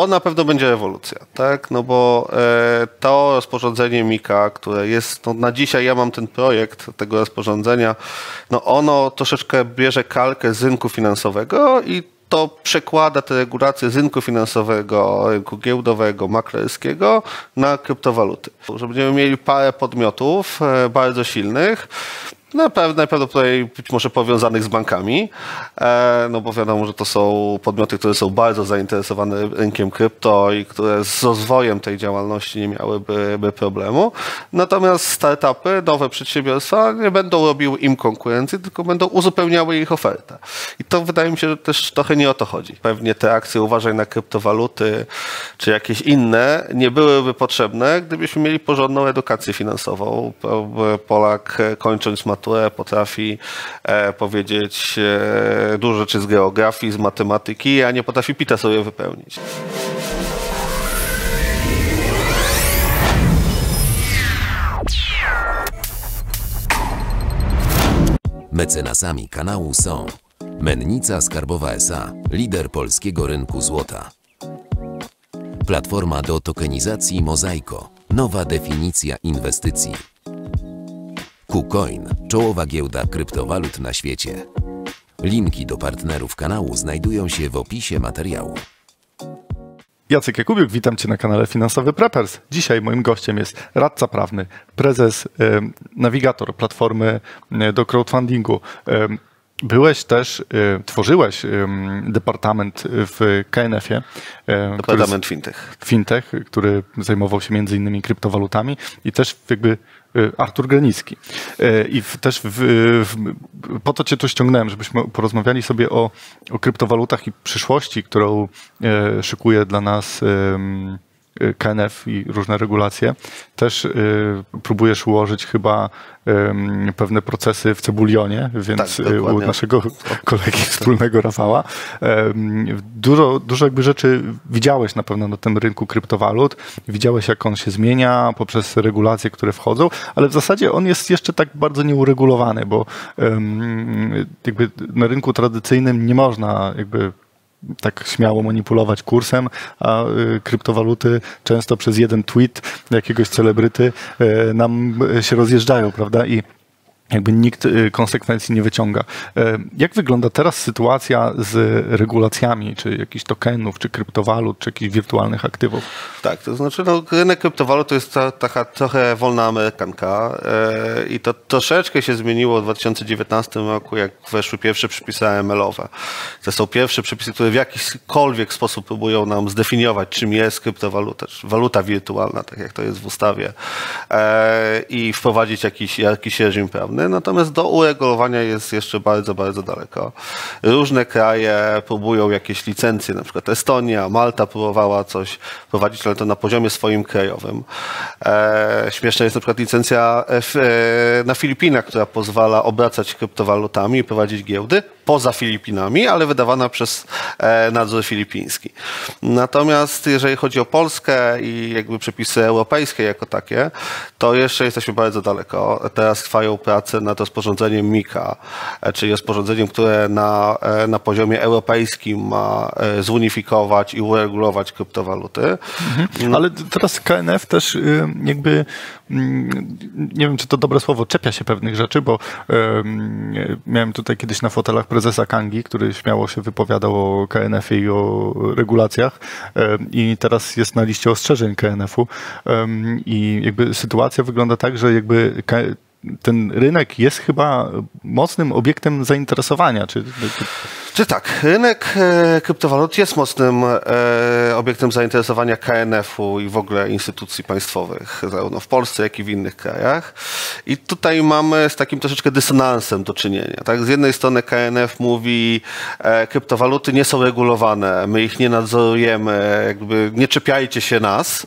to na pewno będzie rewolucja, tak? No bo e, to rozporządzenie Mika, które jest, no na dzisiaj ja mam ten projekt tego rozporządzenia, no ono troszeczkę bierze kalkę z rynku finansowego i to przekłada te regulacje z rynku finansowego, rynku giełdowego, maklerskiego na kryptowaluty. Że będziemy mieli parę podmiotów e, bardzo silnych, najprawdopodobniej być może powiązanych z bankami, e, no bo wiadomo, że to są podmioty, które są bardzo zainteresowane rynkiem krypto i które z rozwojem tej działalności nie miałyby problemu. Natomiast startupy, nowe przedsiębiorstwa nie będą robiły im konkurencji, tylko będą uzupełniały ich ofertę. I to wydaje mi się, że też trochę nie o to chodzi. Pewnie te akcje uważaj na kryptowaluty czy jakieś inne nie byłyby potrzebne, gdybyśmy mieli porządną edukację finansową. Polak kończąc maturę maturę, potrafi e, powiedzieć e, dużo rzeczy z geografii, z matematyki, a nie potrafi pita sobie wypełnić. Mecenasami kanału są Mennica Skarbowa SA, lider polskiego rynku złota. Platforma do tokenizacji Mozaiko, nowa definicja inwestycji. KuCoin, czołowa giełda kryptowalut na świecie. Linki do partnerów kanału znajdują się w opisie materiału. Jacek Jakubiuk, witam Cię na kanale Finansowy Preppers. Dzisiaj moim gościem jest radca prawny, prezes, nawigator platformy do crowdfundingu. Byłeś też, tworzyłeś departament w KNF-ie. Departament Fintech. Fintech, który zajmował się między innymi kryptowalutami i też jakby Artur Granicki. Y, I też w, w, po to cię tu ściągnąłem, żebyśmy porozmawiali sobie o, o kryptowalutach i przyszłości, którą e, szykuje dla nas KNF i różne regulacje. Też y, próbujesz ułożyć chyba pewne procesy w Cebulionie, więc tak, u naszego kolegi wspólnego Rafała. Dużo, dużo jakby rzeczy widziałeś na pewno na tym rynku kryptowalut. Widziałeś, jak on się zmienia poprzez regulacje, które wchodzą, ale w zasadzie on jest jeszcze tak bardzo nieuregulowany, bo jakby na rynku tradycyjnym nie można jakby tak śmiało manipulować kursem, a y, kryptowaluty często przez jeden tweet jakiegoś celebryty y, nam się rozjeżdżają, prawda? I jakby nikt y, konsekwencji nie wyciąga. E, jak wygląda teraz sytuacja z regulacjami, czy jakichś tokenów, czy kryptowalut, czy jakichś wirtualnych aktywów? Tak, to znaczy no, rynek kryptowalut to jest ta, taka trochę wolna amerykanka e, i to troszeczkę się zmieniło w 2019 roku, jak weszły pierwsze przepisy AML-owe. To są pierwsze przepisy, które w jakikolwiek sposób próbują nam zdefiniować, czym jest kryptowaluta, czy waluta wirtualna, tak jak to jest w ustawie, i wprowadzić jakiś, jakiś reżim prawny natomiast do uregulowania jest jeszcze bardzo, bardzo daleko. Różne kraje próbują jakieś licencje, na przykład Estonia, Malta próbowała coś prowadzić, ale to na poziomie swoim krajowym. E, śmieszna jest na przykład licencja F, e, na Filipinach, która pozwala obracać kryptowalutami i prowadzić giełdy poza Filipinami, ale wydawana przez e, nadzór filipiński. Natomiast jeżeli chodzi o Polskę i jakby przepisy europejskie jako takie, to jeszcze jesteśmy bardzo daleko. Teraz trwają prace nad rozporządzeniem MIKA, e, czyli rozporządzeniem, które na, e, na poziomie europejskim ma zunifikować i uregulować kryptowaluty. Mhm. Ale teraz KNF też y, jakby nie wiem, czy to dobre słowo, czepia się pewnych rzeczy, bo miałem tutaj kiedyś na fotelach prezesa Kangi, który śmiało się wypowiadał o KNF-ie i o regulacjach i teraz jest na liście ostrzeżeń KNF-u i jakby sytuacja wygląda tak, że jakby ten rynek jest chyba mocnym obiektem zainteresowania. Czy, czy tak, rynek e, kryptowalut jest mocnym e, obiektem zainteresowania KNF-u i w ogóle instytucji państwowych, zarówno w Polsce, jak i w innych krajach. I tutaj mamy z takim troszeczkę dysonansem do czynienia. Tak? Z jednej strony KNF mówi, e, kryptowaluty nie są regulowane, my ich nie nadzorujemy, jakby nie czepiajcie się nas,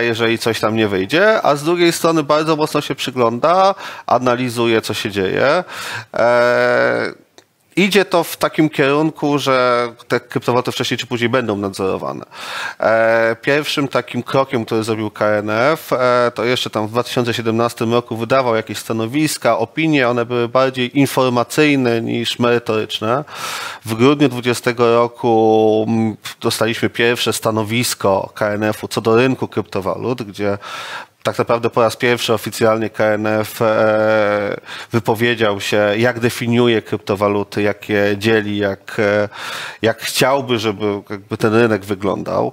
jeżeli coś tam nie wyjdzie, a z drugiej strony bardzo mocno się przygląda, analizuje, co się dzieje. Idzie to w takim kierunku, że te kryptowaluty wcześniej czy później będą nadzorowane. E, pierwszym takim krokiem, który zrobił KNF, e, to jeszcze tam w 2017 roku wydawał jakieś stanowiska, opinie, one były bardziej informacyjne niż merytoryczne. W grudniu 2020 roku mm, dostaliśmy pierwsze stanowisko KNF-u co do rynku kryptowalut, gdzie tak naprawdę po raz pierwszy oficjalnie KNF e, wypowiedział się, jak definiuje kryptowaluty, jak je dzieli, jak, e, jak chciałby, żeby ten rynek wyglądał.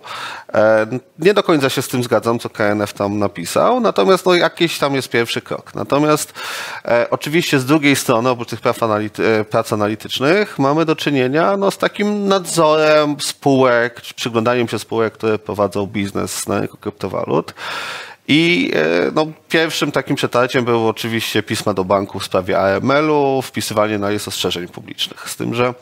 E, nie do końca się z tym zgadzam, co KNF tam napisał, natomiast no, jakiś tam jest pierwszy krok. Natomiast oczywiście z drugiej strony, oprócz tych praw anality, prac analitycznych, mamy do czynienia no, z takim nadzorem spółek, czy przyglądaniem się spółek, które prowadzą biznes na rynku kryptowalut. I e, no, pierwszym takim przetarciem było oczywiście pisma do banku w sprawie AML-u, wpisywanie na listę ostrzeżeń publicznych. Z tym, że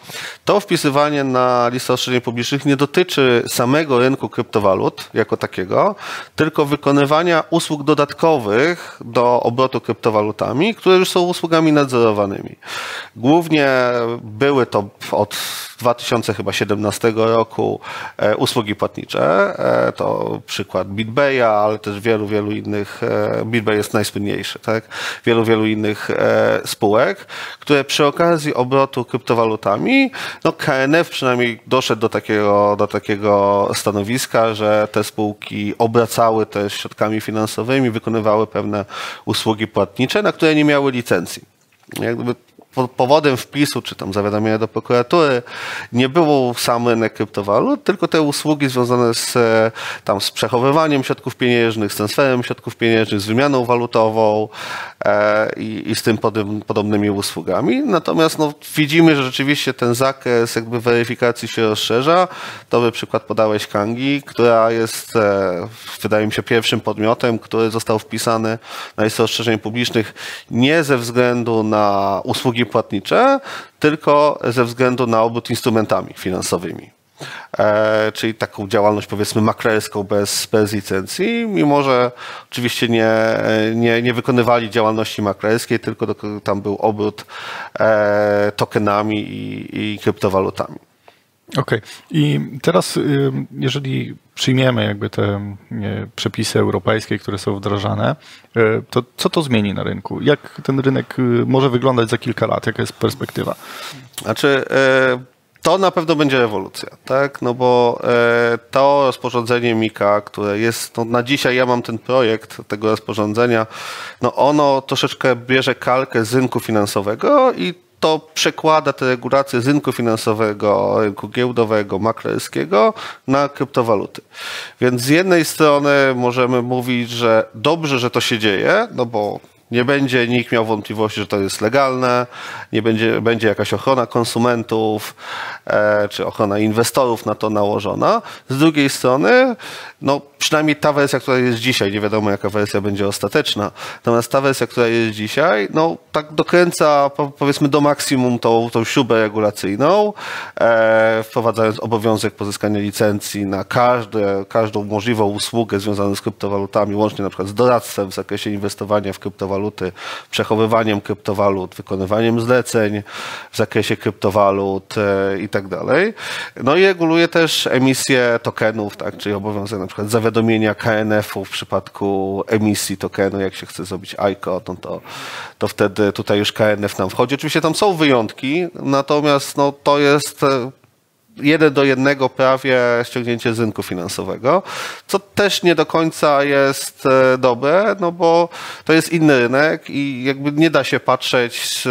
to wpisywanie na listę ostrzeżeń publicznych nie dotyczy samego rynku kryptowalut jako takiego, tylko wykonywania usług dodatkowych do obrotu kryptowalutami, które już są usługami nadzorowanymi. Głównie były to od 2017 roku e, usługi płatnicze. E, to przykład BitBaya, ale też wielu, wielu innych. E, BitBay jest najsłynniejszy, tak? Wielu, wielu innych spółek, które przy okazji obrotu kryptowalutami, no KNF przynajmniej doszedł do takiego, do takiego stanowiska, że te spółki obracały też środkami finansowymi, wykonywały pewne usługi płatnicze, na które nie miały licencji. Jakby powodem wpisu, czy tam zawiadomienia do prokuratury nie było sam rynek kryptowalut, tylko te usługi związane z, e, tam, z przechowywaniem środków pieniężnych, z transferem środków pieniężnych, z wymianą walutową i, i, z tym podob, podobnymi usługami. Natomiast no, widzimy, że rzeczywiście ten zakres jakby weryfikacji się rozszerza. To by przykład podałeś Kangi, która jest, e, wydaje mi się, pierwszym podmiotem, który został wpisany na listę ostrzeżeń publicznych nie ze względu na usługi płatnicze, tylko ze względu na obrót instrumentami finansowymi. E, czyli taką działalność powiedzmy maklerską bez, bez licencji, mimo że oczywiście nie, nie, nie wykonywali działalności maklerskiej, tylko tam był obrót e, tokenami i, i kryptowalutami. Okej. Okay. I teraz, y, jeżeli przyjmiemy jakby te przepisy europejskie, które są wdrażane, y, to co to zmieni na rynku? Jak ten rynek y, może wyglądać za kilka lat? Jaka jest perspektywa? Znaczy, to na pewno będzie rewolucja, tak? No bo to rozporządzenie Mika, które jest, no na dzisiaj ja mam ten projekt tego rozporządzenia, no ono troszeczkę bierze kalkę z rynku finansowego i to przekłada te regulacje z rynku finansowego, rynku giełdowego, maklerskiego na kryptowaluty. Więc z jednej strony możemy mówić, że dobrze, że to się dzieje, no bo nie będzie nikt miał wątpliwości, że to jest legalne, nie będzie, będzie jakaś ochrona konsumentów e, czy ochrona inwestorów na to nałożona. Z drugiej strony, no przynajmniej ta wersja, która jest dzisiaj, nie wiadomo jaka wersja będzie ostateczna, natomiast ta wersja, która jest dzisiaj, no tak dokręca powiedzmy do maksimum tą, tą śrubę regulacyjną, e, wprowadzając obowiązek pozyskania licencji na każde, każdą możliwą usługę związaną z kryptowalutami, łącznie na przykład z doradztwem w zakresie inwestowania w kryptowaluty, przechowywaniem kryptowalut, wykonywaniem zleceń w zakresie kryptowalut e, i tak dalej. No i reguluje też emisję tokenów, tak, czyli obowiązek na przykład zawiadomienia powiadomienia KNF-u w przypadku emisji tokenu, jak się chce zrobić ICO, no to, to wtedy tutaj już KNF nam wchodzi. Oczywiście tam są wyjątki, natomiast no, to jest e, jeden do jednego prawie ściągnięcie z rynku finansowego, co też nie do końca jest e, dobre, no bo to jest inny rynek i jakby nie da się patrzeć z,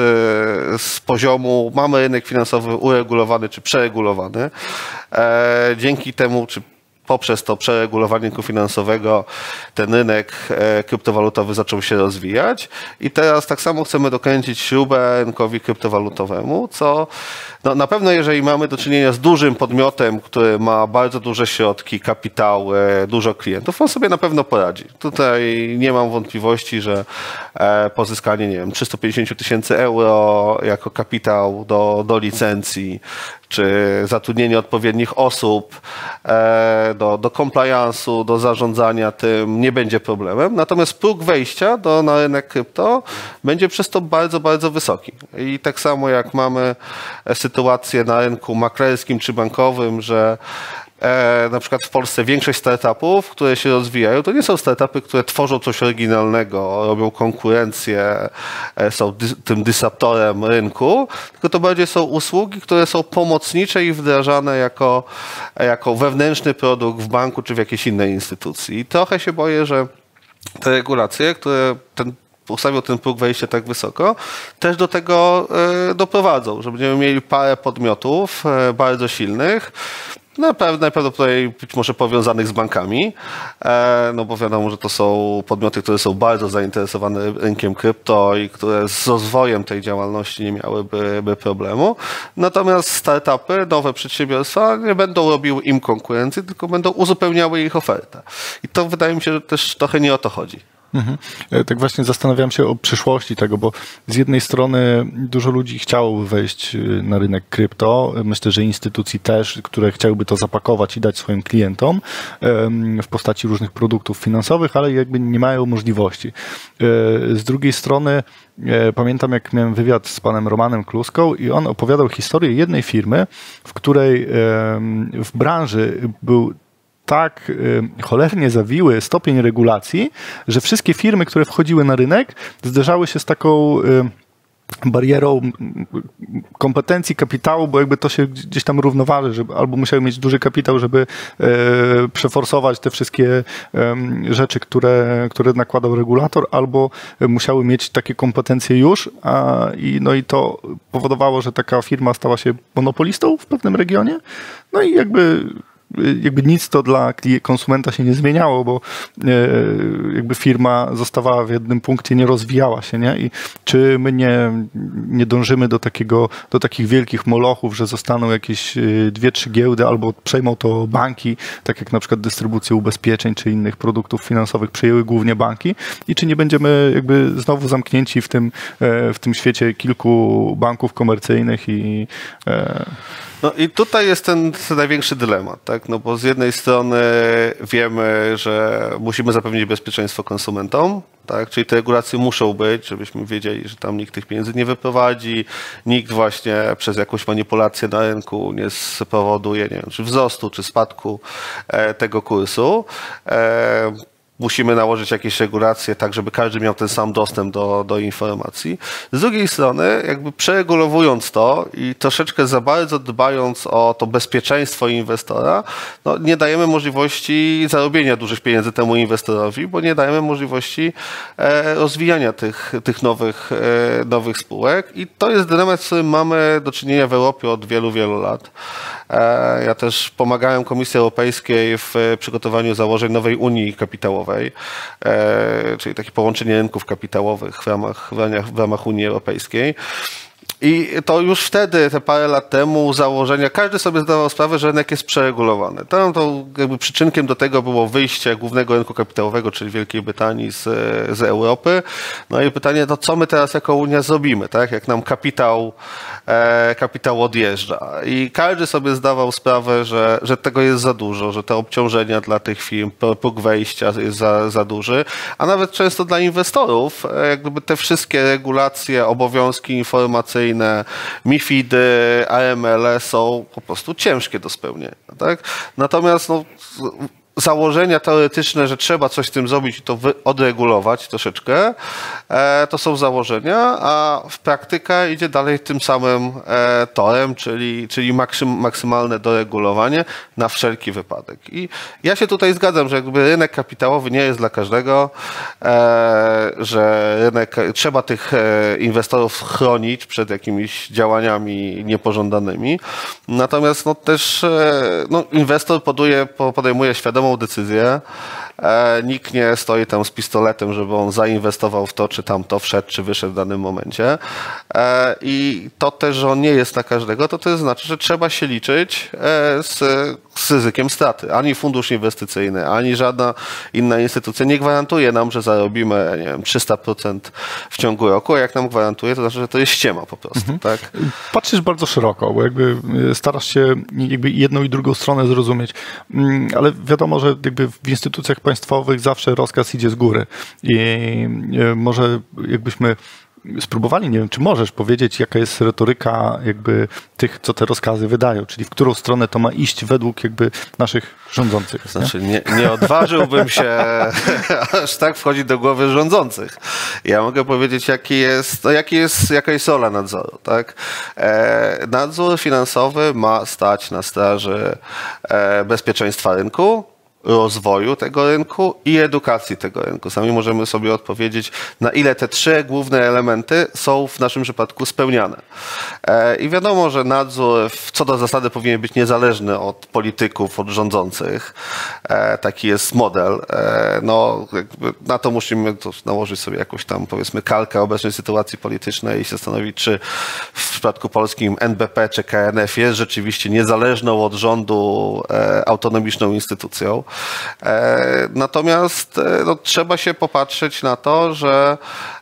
z poziomu, mamy rynek finansowy uregulowany czy przeregulowany. E, dzięki temu, czy poprzez to przeregulowanie rynku finansowego ten rynek e, kryptowalutowy zaczął się rozwijać i teraz tak samo chcemy dokręcić śrubę rynkowi kryptowalutowemu, co no, na pewno jeżeli mamy do czynienia z dużym podmiotem, który ma bardzo duże środki, kapitał, e, dużo klientów, on sobie na pewno poradzi. Tutaj nie mam wątpliwości, że e, pozyskanie, nie wiem, 350 tysięcy euro jako kapitał do, do licencji, czy zatrudnienie odpowiednich osób e, do, do compliance'u, do zarządzania tym nie będzie problemem. Natomiast próg wejścia do, na rynek krypto będzie przez to bardzo, bardzo wysoki. I tak samo jak mamy sytuację na rynku maklerskim czy bankowym, że e, na przykład w Polsce większość startupów, które się rozwijają, to nie są startupy, które tworzą coś oryginalnego, robią konkurencję, e, są dy, tym disruptorem rynku, tylko to bardziej są usługi, które są pomocnicze i wdrażane jako, jako wewnętrzny produkt w banku czy w jakiejś innej instytucji. I trochę się boję, że te regulacje, które ten ustawią ten próg wejścia tak wysoko, też do tego e, doprowadzą, że będziemy mieli parę podmiotów e, bardzo silnych, najprawdopodobniej być może powiązanych z bankami, e, no bo wiadomo, że to są podmioty, które są bardzo zainteresowane rynkiem krypto i które z rozwojem tej działalności nie miałyby problemu. Natomiast startupy, nowe przedsiębiorstwa nie będą robiły im konkurencji, tylko będą uzupełniały ich ofertę. I to wydaje mi się, że też trochę nie o to chodzi. Mhm. E, tak właśnie zastanawiam się o przyszłości tego, bo z jednej strony dużo ludzi chciałoby wejść e, na rynek krypto. Myślę, że instytucji też, które chciałyby to zapakować i dać swoim klientom w postaci różnych produktów finansowych, ale jakby nie mają możliwości. E, z drugiej strony pamiętam, jak miałem wywiad z panem Romanem Kluską i on opowiadał historię jednej firmy, w której w branży był tak y, cholernie zawiły stopień regulacji, że wszystkie firmy, które wchodziły na rynek, zderzały się z taką y, barierą kompetencji kapitału, bo jakby to się gdzieś tam równoważy, albo musiały mieć duży kapitał, żeby e, przeforsować te wszystkie e, rzeczy, które, które nakładał regulator, albo musiały mieć takie kompetencje już a, i, no i to powodowało, że taka firma stała się monopolistą w pewnym regionie, no i jakby jakby nic to dla konsumenta się nie zmieniało, bo e, jakby firma zostawała w jednym punkcie, nie rozwijała się, nie? I czy my nie, nie dążymy do takiego, do takich wielkich molochów, że zostaną jakieś e, dwie, trzy giełdy albo przejmą to banki, tak jak na przykład dystrybucję ubezpieczeń czy innych produktów finansowych przejęły głównie banki i czy nie będziemy jakby znowu zamknięci w tym, e, w tym świecie kilku banków komercyjnych i no i tutaj jest ten największy dylemat, tak? No bo z jednej strony wiemy, że musimy zapewnić bezpieczeństwo konsumentom, tak? Czyli te regulacje muszą być, żebyśmy wiedzieli, że tam nikt tych pieniędzy nie wyprowadzi, nikt właśnie przez jakąś manipulację na rynku nie spowoduje, nie wiem, czy wzrostu, czy spadku e, tego kursu. Musimy nałożyć jakieś regulacje, tak żeby każdy miał ten sam dostęp do, do informacji. Z drugiej strony, jakby przeregulowując to i troszeczkę za bardzo dbając o to bezpieczeństwo inwestora, no nie dajemy możliwości zarobienia dużych pieniędzy temu inwestorowi, bo nie dajemy możliwości e, rozwijania tych, tych nowych, e, nowych spółek i to jest dylemat, z którym mamy do czynienia w Europie od wielu, wielu lat. E, ja też pomagałem Komisji Europejskiej w przygotowaniu założeń nowej Unii Kapitałowej, e, czyli takie połączenie rynków kapitałowych w ramach, w ramach Unii Europejskiej. I to już wtedy, te parę lat temu, założenia, każdy sobie zdawał sprawę, że rynek jest przeregulowany. Tam to jakby przyczynkiem do tego było wyjście głównego rynku kapitałowego, czyli Wielkiej Brytanii z, z Europy. No i pytanie, to co my teraz jako Unia zrobimy, tak? Jak nam kapitał, e, kapitał odjeżdża. I każdy sobie zdawał sprawę, że, że tego jest za dużo, że te obciążenia dla tych firm, próg wejścia jest za, za duży, a nawet często dla inwestorów, e, jakby te wszystkie regulacje, obowiązki informacyjne, regulacyjne, MIFID, AML są po prostu ciężkie do spełnienia. Tak? Natomiast no, założenia teoretyczne, że trzeba coś z tym zrobić i to odregulować troszeczkę, e, to są założenia, a w praktyka idzie dalej tym samym e, torem, czyli, czyli maksym, maksymalne doregulowanie na wszelki wypadek. I ja się tutaj zgadzam, że jakby rynek kapitałowy nie jest dla każdego, e, że rynek, trzeba tych inwestorów chronić przed jakimiś działaniami niepożądanymi. Natomiast no, też no, inwestor poduje, podejmuje świadomą świadomą decyzję. E, nikt nie stoi tam z pistoletem, żeby on zainwestował w to, czy tamto wszedł, czy wyszedł w danym momencie. E, I to też, że on nie jest na każdego, to to znaczy, że trzeba się liczyć e, z, z ryzykiem straty. Ani fundusz inwestycyjny, ani żadna inna instytucja nie gwarantuje nam, że zarobimy nie wiem, 300% w ciągu roku, a jak nam gwarantuje, to znaczy, że to jest ściema po prostu. Mhm. Tak? Patrzysz bardzo szeroko, bo jakby starasz się jakby jedną i drugą stronę zrozumieć, mm, ale wiadomo, że jakby w instytucjach państwowych zawsze rozkaz idzie z góry. I e, może jakbyśmy spróbowali, nie wiem, czy możesz powiedzieć, jaka jest retoryka jakby tych, co te rozkazy wydają, czyli w którą stronę to ma iść według jakby naszych rządzących. Znaczy, nie, nie odważyłbym się aż tak wchodzić do głowy rządzących. Ja mogę powiedzieć, jaki jest, no jaki jest, jaka jest rola nadzoru. Tak? E, nadzór finansowy ma stać na straży e, bezpieczeństwa rynku, rozwoju tego rynku i edukacji tego rynku. Sami możemy sobie odpowiedzieć, na ile te trzy główne elementy są w naszym przypadku spełniane. E, I wiadomo, że nadzór co do zasady powinien być niezależny od polityków, od rządzących. E, taki jest model. E, no, na to musimy nałożyć sobie jakąś tam, powiedzmy, kalkę obecnej sytuacji politycznej i się zastanowić, czy w przypadku polskim NBP czy KNF jest rzeczywiście niezależną od rządu autonomiczną instytucją. E, natomiast e, no, trzeba się popatrzeć na to, że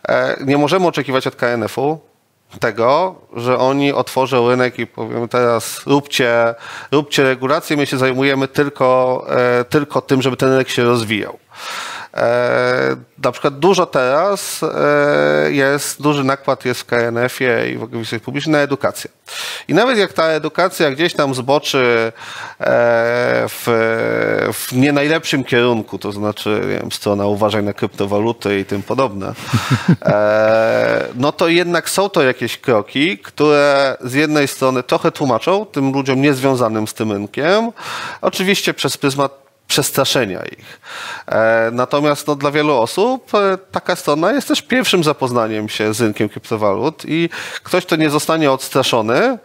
e, nie możemy oczekiwać od KNF-u tego, że oni otworzą rynek i powiem teraz róbcie, róbcie regulacje, my się zajmujemy tylko, tylko tym, żeby ten rynek się rozwijał. E, na przykład dużo teraz e, jest, duży nakład jest w KNF-ie i w ogóle publicznej na edukację. I nawet jak ta edukacja gdzieś tam zboczy e, w, w nie najlepszym kierunku, to znaczy nie wiem, strona uważaj na kryptowaluty i tym podobne, no to jednak są to jakieś kroki, które z jednej strony trochę tłumaczą tym ludziom niezwiązanym z tym rynkiem, oczywiście przez pryzmat przestraszenia ich. E, natomiast no, dla wielu osób e, taka strona jest też pierwszym zapoznaniem się z rynkiem kryptowalut i ktoś, kto nie zostanie odstraszony,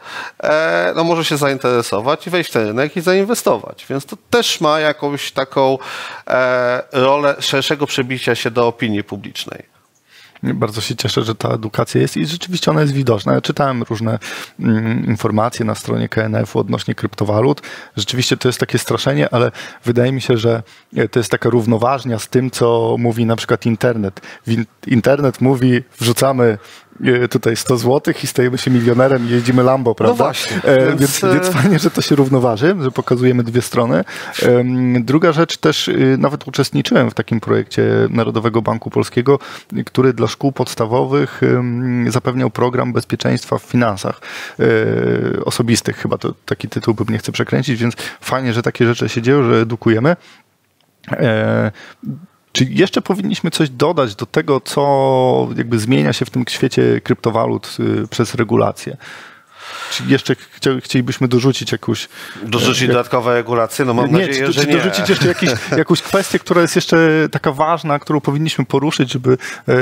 e, no, może się zainteresować i wejść w ten rynek i zainwestować. Więc to też ma jakąś taką rolę szerszego przebicia się do opinii publicznej. Bardzo się cieszę, że ta edukacja jest i rzeczywiście ona jest widoczna. Ja czytałem różne mm, informacje na stronie KNF-u odnośnie kryptowalut. Rzeczywiście to jest takie straszenie, ale wydaje mi się, że to jest taka równoważnia z tym, co mówi na przykład internet. Internet mówi, wrzucamy E, tutaj 100 zł i stajemy się milionerem i jeździmy Lambo, prawda? No właśnie. E, więc, więc, więc e, fajnie, że to się równoważy, że pokazujemy dwie strony. Druga rzecz też, y, nawet uczestniczyłem w takim projekcie Narodowego Banku Polskiego, który dla szkół podstawowych zapewniał program bezpieczeństwa w finansach osobistych. Chyba to taki tytuł bym nie chcę przekręcić, więc fajnie, że takie rzeczy się dzieją, że edukujemy. Czy jeszcze powinniśmy coś dodać do tego, co jakby zmienia się w tym świecie kryptowalut y, przez regulację? Czy jeszcze chcielibyśmy dorzucić jakąś... Dorzucić jak, dodatkowe regulacje? No mam nie, nadzieję, czy, że czy nie. dorzucić jeszcze jakiś, jakąś kwestię, która jest jeszcze taka ważna, którą powinniśmy poruszyć, żeby e,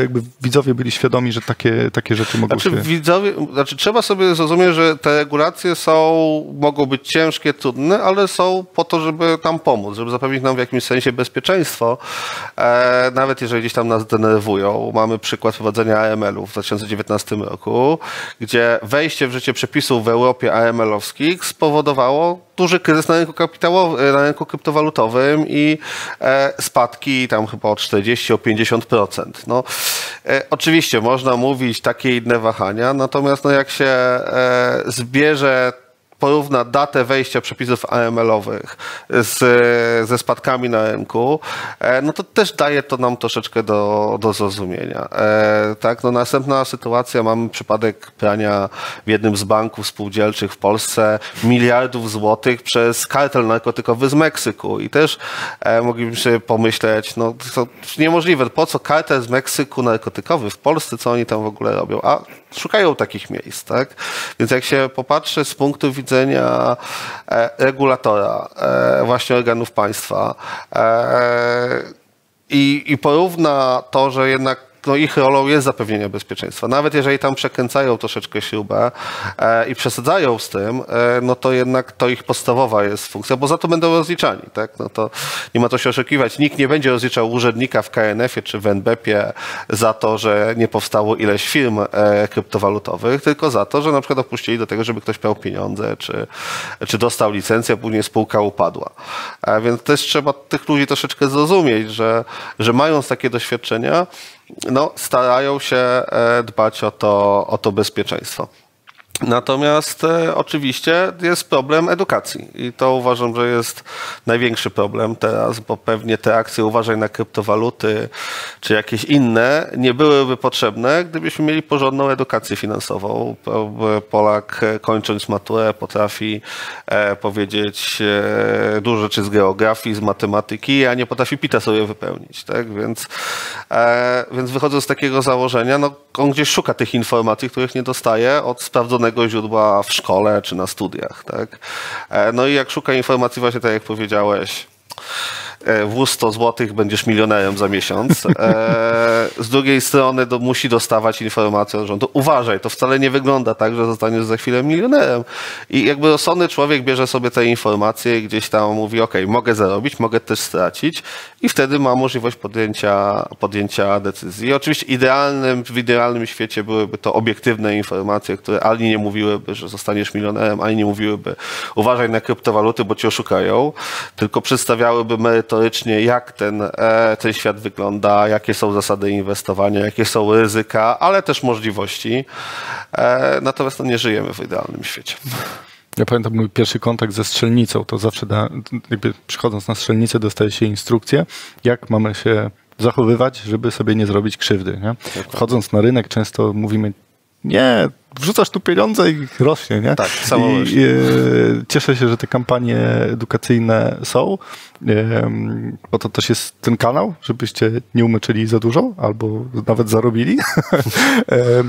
widzowie byli świadomi, że takie, takie rzeczy mogą znaczy, się... Widzowie, znaczy trzeba sobie zrozumieć, że te regulacje są, mogą być ciężkie, trudne, ale są po to, żeby tam pomóc, żeby zapewnić nam w jakimś sensie bezpieczeństwo, e, nawet jeżeli gdzieś tam nas denerwują. Mamy przykład wprowadzenia AML-u w 2019 roku, gdzie wejście w życie przepisów w Europie AML-owskich spowodowało duży kryzys na rynku kapitałowym, na rynku kryptowalutowym i e, spadki tam chyba o 40, o 50%. No, e, oczywiście można mówić takie inne wahania, natomiast no, jak się e, zbierze porówna datę wejścia przepisów AML-owych z, ze spadkami na rynku, e, no to też daje to nam troszeczkę do, do zrozumienia. E, tak, no następna sytuacja, mamy przypadek prania w jednym z banków spółdzielczych w Polsce miliardów złotych przez kartel narkotykowy z Meksyku i też e, moglibyśmy pomyśleć, no to niemożliwe, po co kartel z Meksyku narkotykowy w Polsce, co oni tam w ogóle robią? A szukają takich miejsc, tak? Więc jak się popatrzy z punktu widzenia e, regulatora, e, właśnie organów państwa e, i, i porówna to, że jednak no ich rolą jest zapewnienie bezpieczeństwa. Nawet jeżeli tam przekręcają troszeczkę śrubę e, i przesadzają z tym, e, no to jednak to ich podstawowa jest funkcja, bo za to będą rozliczani, tak? No to nie ma to się oszukiwać. Nikt nie będzie rozliczał urzędnika w KNF-ie czy w NBP-ie za to, że nie powstało ileś firm e, kryptowalutowych, tylko za to, że na przykład dopuścili do tego, żeby ktoś miał pieniądze, czy, czy dostał licencję, a później spółka upadła. A więc też trzeba tych ludzi troszeczkę zrozumieć, że, że mając takie doświadczenia, no, starają się e, dbać o to, o to bezpieczeństwo. Natomiast e, oczywiście jest problem edukacji i to uważam, że jest największy problem teraz, bo pewnie te akcje uważaj na kryptowaluty czy jakieś inne nie byłyby potrzebne, gdybyśmy mieli porządną edukację finansową. Polak e, kończąc maturę potrafi e, powiedzieć e, dużo rzeczy z geografii, z matematyki, a nie potrafi pita sobie wypełnić. Tak? Więc, e, więc wychodząc z takiego założenia, no, on gdzieś szuka tych informacji, których nie dostaje od sprawdzonego źródła w szkole czy na studiach. Tak? E, no i jak szuka informacji, właśnie tak jak powiedziałeś, wóz 100 zł, będziesz milionerem za miesiąc. E, z drugiej strony do, musi dostawać informację od rządu. Uważaj, to wcale nie wygląda tak, że zostaniesz za chwilę milionerem. I jakby rozsądny człowiek bierze sobie te informacje i gdzieś tam mówi, ok, mogę zarobić, mogę też stracić i wtedy ma możliwość podjęcia, podjęcia decyzji. I oczywiście idealnym, w idealnym świecie byłyby to obiektywne informacje, które ani nie mówiłyby, że zostaniesz milionerem, ani nie mówiłyby uważaj na kryptowaluty, bo cię oszukają, tylko przedstawiałyby merytorycznie merytorycznie, jak ten, e, ten świat wygląda, jakie są zasady inwestowania, jakie są ryzyka, ale też możliwości. E, natomiast no, nie żyjemy w idealnym świecie. Ja pamiętam mój pierwszy kontakt ze strzelnicą, to zawsze da, jakby przychodząc na strzelnicę dostaje się instrukcję, jak mamy się zachowywać, żeby sobie nie zrobić krzywdy. Nie? Wchodząc na rynek często mówimy, nie, wrzucasz tu pieniądze i rośnie, nie? Tak, samo I, e, Cieszę się, że te kampanie edukacyjne są, e, bo to też jest ten kanał, żebyście nie umyczyli za dużo albo nawet zarobili. e,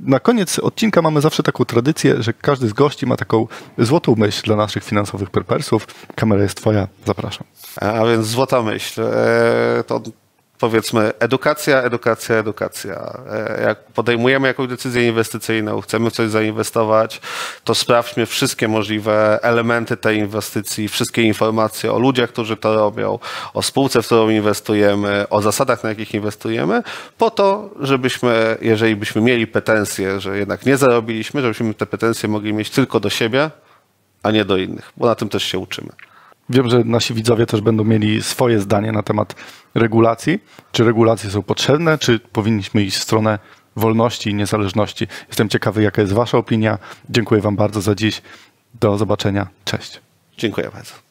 na koniec odcinka mamy zawsze taką tradycję, że każdy z gości ma taką złotą myśl dla naszych finansowych perpersów. Kamera jest twoja, zapraszam. A więc złota myśl. E, to powiedzmy edukacja, edukacja, edukacja. E, jak podejmujemy jakąś decyzję inwestycyjną, chcemy w coś zainwestować, to sprawdźmy wszystkie możliwe elementy tej inwestycji, wszystkie informacje o ludziach, którzy to robią, o spółce, w którą inwestujemy, o zasadach, na jakich inwestujemy, po to, żebyśmy, jeżeli byśmy mieli pretensje, że jednak nie zarobiliśmy, żebyśmy te pretensje mogli mieć tylko do siebie, a nie do innych, bo na tym też się uczymy. Wiem, że nasi widzowie też będą mieli swoje zdanie na temat regulacji. Czy regulacje są potrzebne, czy powinniśmy iść w stronę wolności i niezależności? Jestem ciekawy, jaka jest Wasza opinia. Dziękuję Wam bardzo za dziś. Do zobaczenia. Cześć. Dziękuję bardzo.